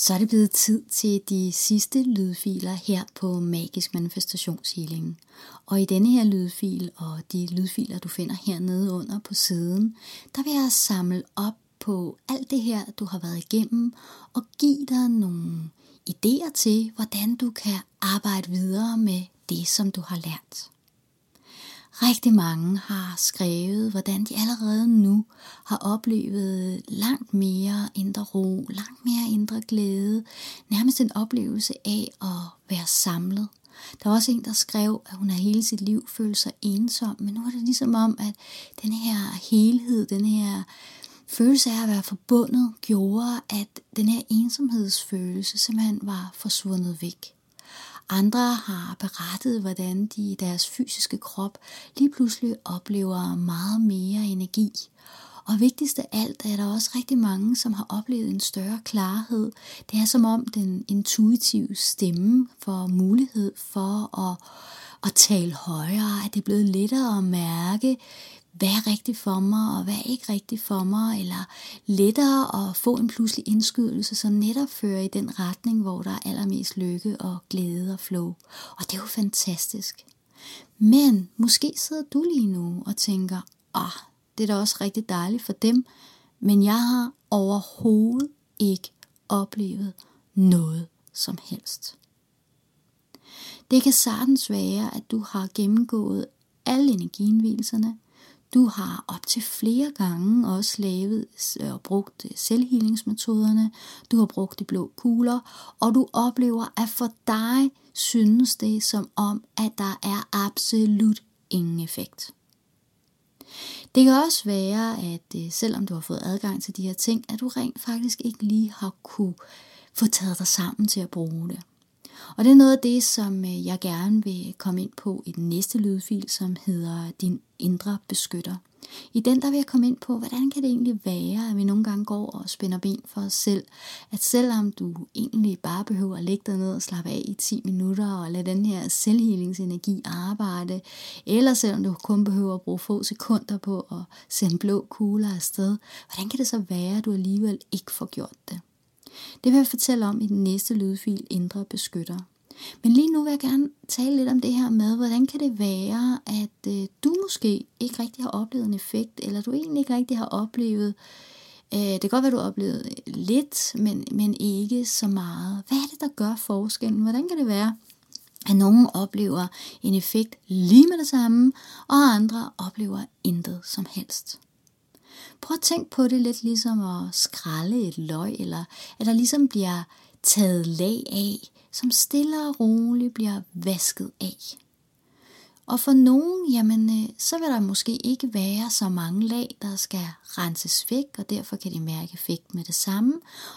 Så er det blevet tid til de sidste lydfiler her på Magisk Manifestationshealing. Og i denne her lydfil og de lydfiler, du finder hernede under på siden, der vil jeg samle op på alt det her, du har været igennem, og give dig nogle idéer til, hvordan du kan arbejde videre med det, som du har lært. Rigtig mange har skrevet, hvordan de allerede nu har oplevet langt mere indre ro, langt mere indre glæde, nærmest en oplevelse af at være samlet. Der var også en, der skrev, at hun har hele sit liv følt sig ensom, men nu er det ligesom om, at den her helhed, den her følelse af at være forbundet, gjorde, at den her ensomhedsfølelse simpelthen var forsvundet væk. Andre har berettet, hvordan de i deres fysiske krop lige pludselig oplever meget mere energi. Og vigtigst af alt er der også rigtig mange, som har oplevet en større klarhed. Det er som om den intuitive stemme får mulighed for at, at tale højere, at det er blevet lettere at mærke, hvad er rigtigt for mig, og hvad er ikke rigtigt for mig, eller lettere at få en pludselig indskydelse, som netop fører i den retning, hvor der er allermest lykke og glæde og flow. Og det er jo fantastisk. Men måske sidder du lige nu og tænker, ah, det er da også rigtig dejligt for dem, men jeg har overhovedet ikke oplevet noget som helst. Det kan sagtens være, at du har gennemgået alle energienvielserne, du har op til flere gange også lavet øh, og brugt øh, selvhealingsmetoderne. Du har brugt de blå kugler, og du oplever, at for dig synes det som om, at der er absolut ingen effekt. Det kan også være, at øh, selvom du har fået adgang til de her ting, at du rent faktisk ikke lige har kunne få taget dig sammen til at bruge det. Og det er noget af det, som øh, jeg gerne vil komme ind på i den næste lydfil, som hedder Din indre beskytter. I den der vil jeg komme ind på, hvordan kan det egentlig være, at vi nogle gange går og spænder ben for os selv. At selvom du egentlig bare behøver at lægge dig ned og slappe af i 10 minutter og lade den her selvhealingsenergi arbejde, eller selvom du kun behøver at bruge få sekunder på at sende blå kugler afsted, hvordan kan det så være, at du alligevel ikke får gjort det? Det vil jeg fortælle om i den næste lydfil, Indre Beskytter. Men lige nu vil jeg gerne tale lidt om det her med, hvordan kan det være, at øh, du måske ikke rigtig har oplevet en effekt, eller du egentlig ikke rigtig har oplevet, øh, det kan godt være, du har oplevet øh, lidt, men, men ikke så meget. Hvad er det, der gør forskellen? Hvordan kan det være, at nogen oplever en effekt lige med det samme, og andre oplever intet som helst? Prøv at tænke på det lidt ligesom at skralde et løg, eller at der ligesom bliver taget lag af, som stille og roligt bliver vasket af. Og for nogen, jamen, øh, så vil der måske ikke være så mange lag, der skal renses væk, og derfor kan de mærke effekt med det samme.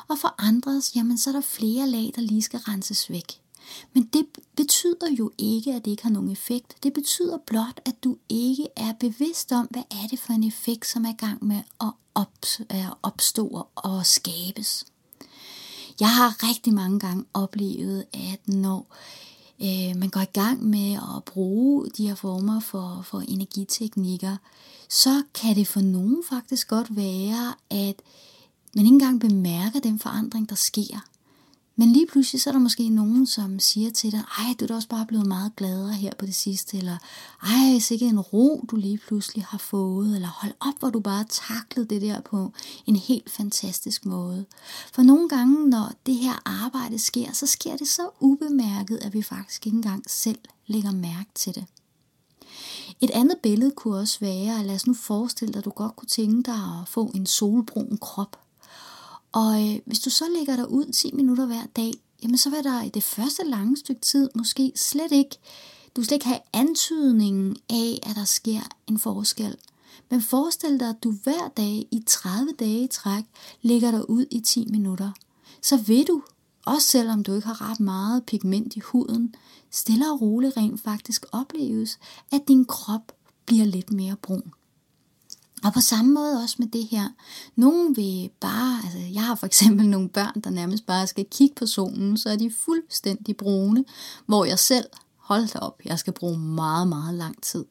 Og for andres, jamen, så er der flere lag, der lige skal renses væk. Men det betyder jo ikke, at det ikke har nogen effekt. Det betyder blot, at du ikke er bevidst om, hvad er det for en effekt, som er i gang med at opstå og skabes. Jeg har rigtig mange gange oplevet, at når øh, man går i gang med at bruge de her former for, for energiteknikker, så kan det for nogen faktisk godt være, at man ikke engang bemærker den forandring, der sker. Men lige pludselig så er der måske nogen, som siger til dig, ej, du er da også bare blevet meget gladere her på det sidste, eller ej, sikke en ro, du lige pludselig har fået, eller hold op, hvor du bare taklede det der på en helt fantastisk måde. For nogle gange, når det her arbejde sker, så sker det så ubemærket, at vi faktisk ikke engang selv lægger mærke til det. Et andet billede kunne også være, at lad os nu forestille dig, at du godt kunne tænke dig at få en solbrun krop. Og øh, hvis du så lægger dig ud 10 minutter hver dag, jamen så vil der i det første lange stykke tid måske slet ikke, du slet ikke have antydningen af, at der sker en forskel. Men forestil dig, at du hver dag i 30 dage i træk lægger dig ud i 10 minutter. Så vil du, også selvom du ikke har ret meget pigment i huden, stille og roligt rent faktisk opleves, at din krop bliver lidt mere brun. Og på samme måde også med det her. Nogen vil bare, altså jeg har for eksempel nogle børn, der nærmest bare skal kigge på solen, så er de fuldstændig brune, hvor jeg selv, hold da op, jeg skal bruge meget, meget lang tid.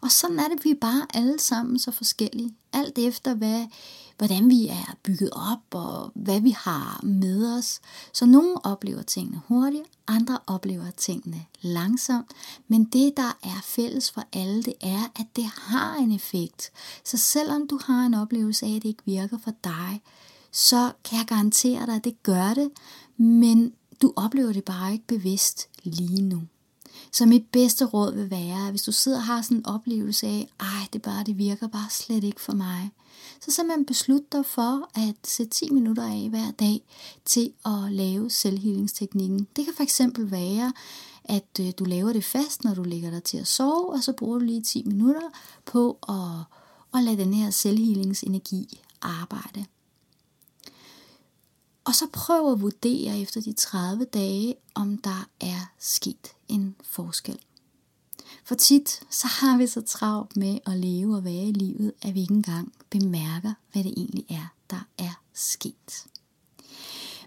Og sådan er det, vi er bare alle sammen så forskellige. Alt efter, hvad, hvordan vi er bygget op, og hvad vi har med os. Så nogle oplever tingene hurtigt, andre oplever tingene langsomt. Men det, der er fælles for alle, det er, at det har en effekt. Så selvom du har en oplevelse af, at det ikke virker for dig, så kan jeg garantere dig, at det gør det, men du oplever det bare ikke bevidst lige nu. Så mit bedste råd vil være, at hvis du sidder og har sådan en oplevelse af, ej, det bare, det virker bare slet ikke for mig, så simpelthen beslut dig for at sætte 10 minutter af hver dag til at lave selvhealingsteknikken. Det kan fx være, at øh, du laver det fast, når du ligger dig til at sove, og så bruger du lige 10 minutter på at, at lade den her selvhealingsenergi arbejde. Og så prøv at vurdere efter de 30 dage, om der er sket en forskel. For tit så har vi så travlt med at leve og være i livet, at vi ikke engang bemærker, hvad det egentlig er, der er sket.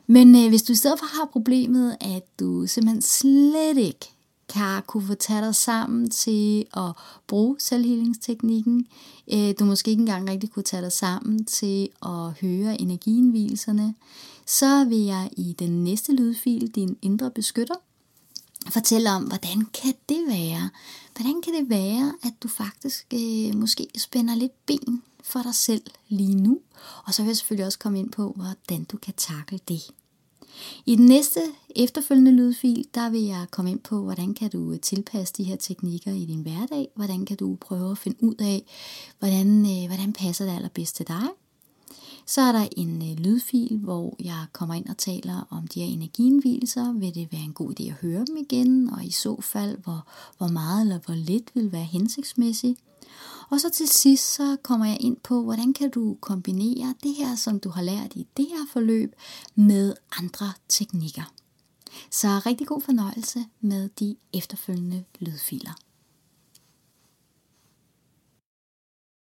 Men øh, hvis du i stedet for har problemet, at du simpelthen slet ikke kan kunne få taget dig sammen til at bruge selvhealingsteknikken. Øh, du måske ikke engang rigtig kunne tage dig sammen til at høre energienvielserne. Så vil jeg i den næste lydfil, din indre beskytter, fortælle om, hvordan kan det være? Hvordan kan det være, at du faktisk øh, måske spænder lidt ben for dig selv lige nu? Og så vil jeg selvfølgelig også komme ind på, hvordan du kan takle det. I den næste efterfølgende lydfil, der vil jeg komme ind på, hvordan kan du tilpasse de her teknikker i din hverdag, hvordan kan du prøve at finde ud af, hvordan, øh, hvordan passer det allerbedst til dig. Så er der en øh, lydfil, hvor jeg kommer ind og taler om de her energienvielser. Vil det være en god idé at høre dem igen, og i så fald, hvor, hvor meget eller hvor lidt vil være hensigtsmæssigt. Og så til sidst, så kommer jeg ind på, hvordan kan du kombinere det her, som du har lært i det her forløb, med andre teknikker. Så rigtig god fornøjelse med de efterfølgende lydfiler.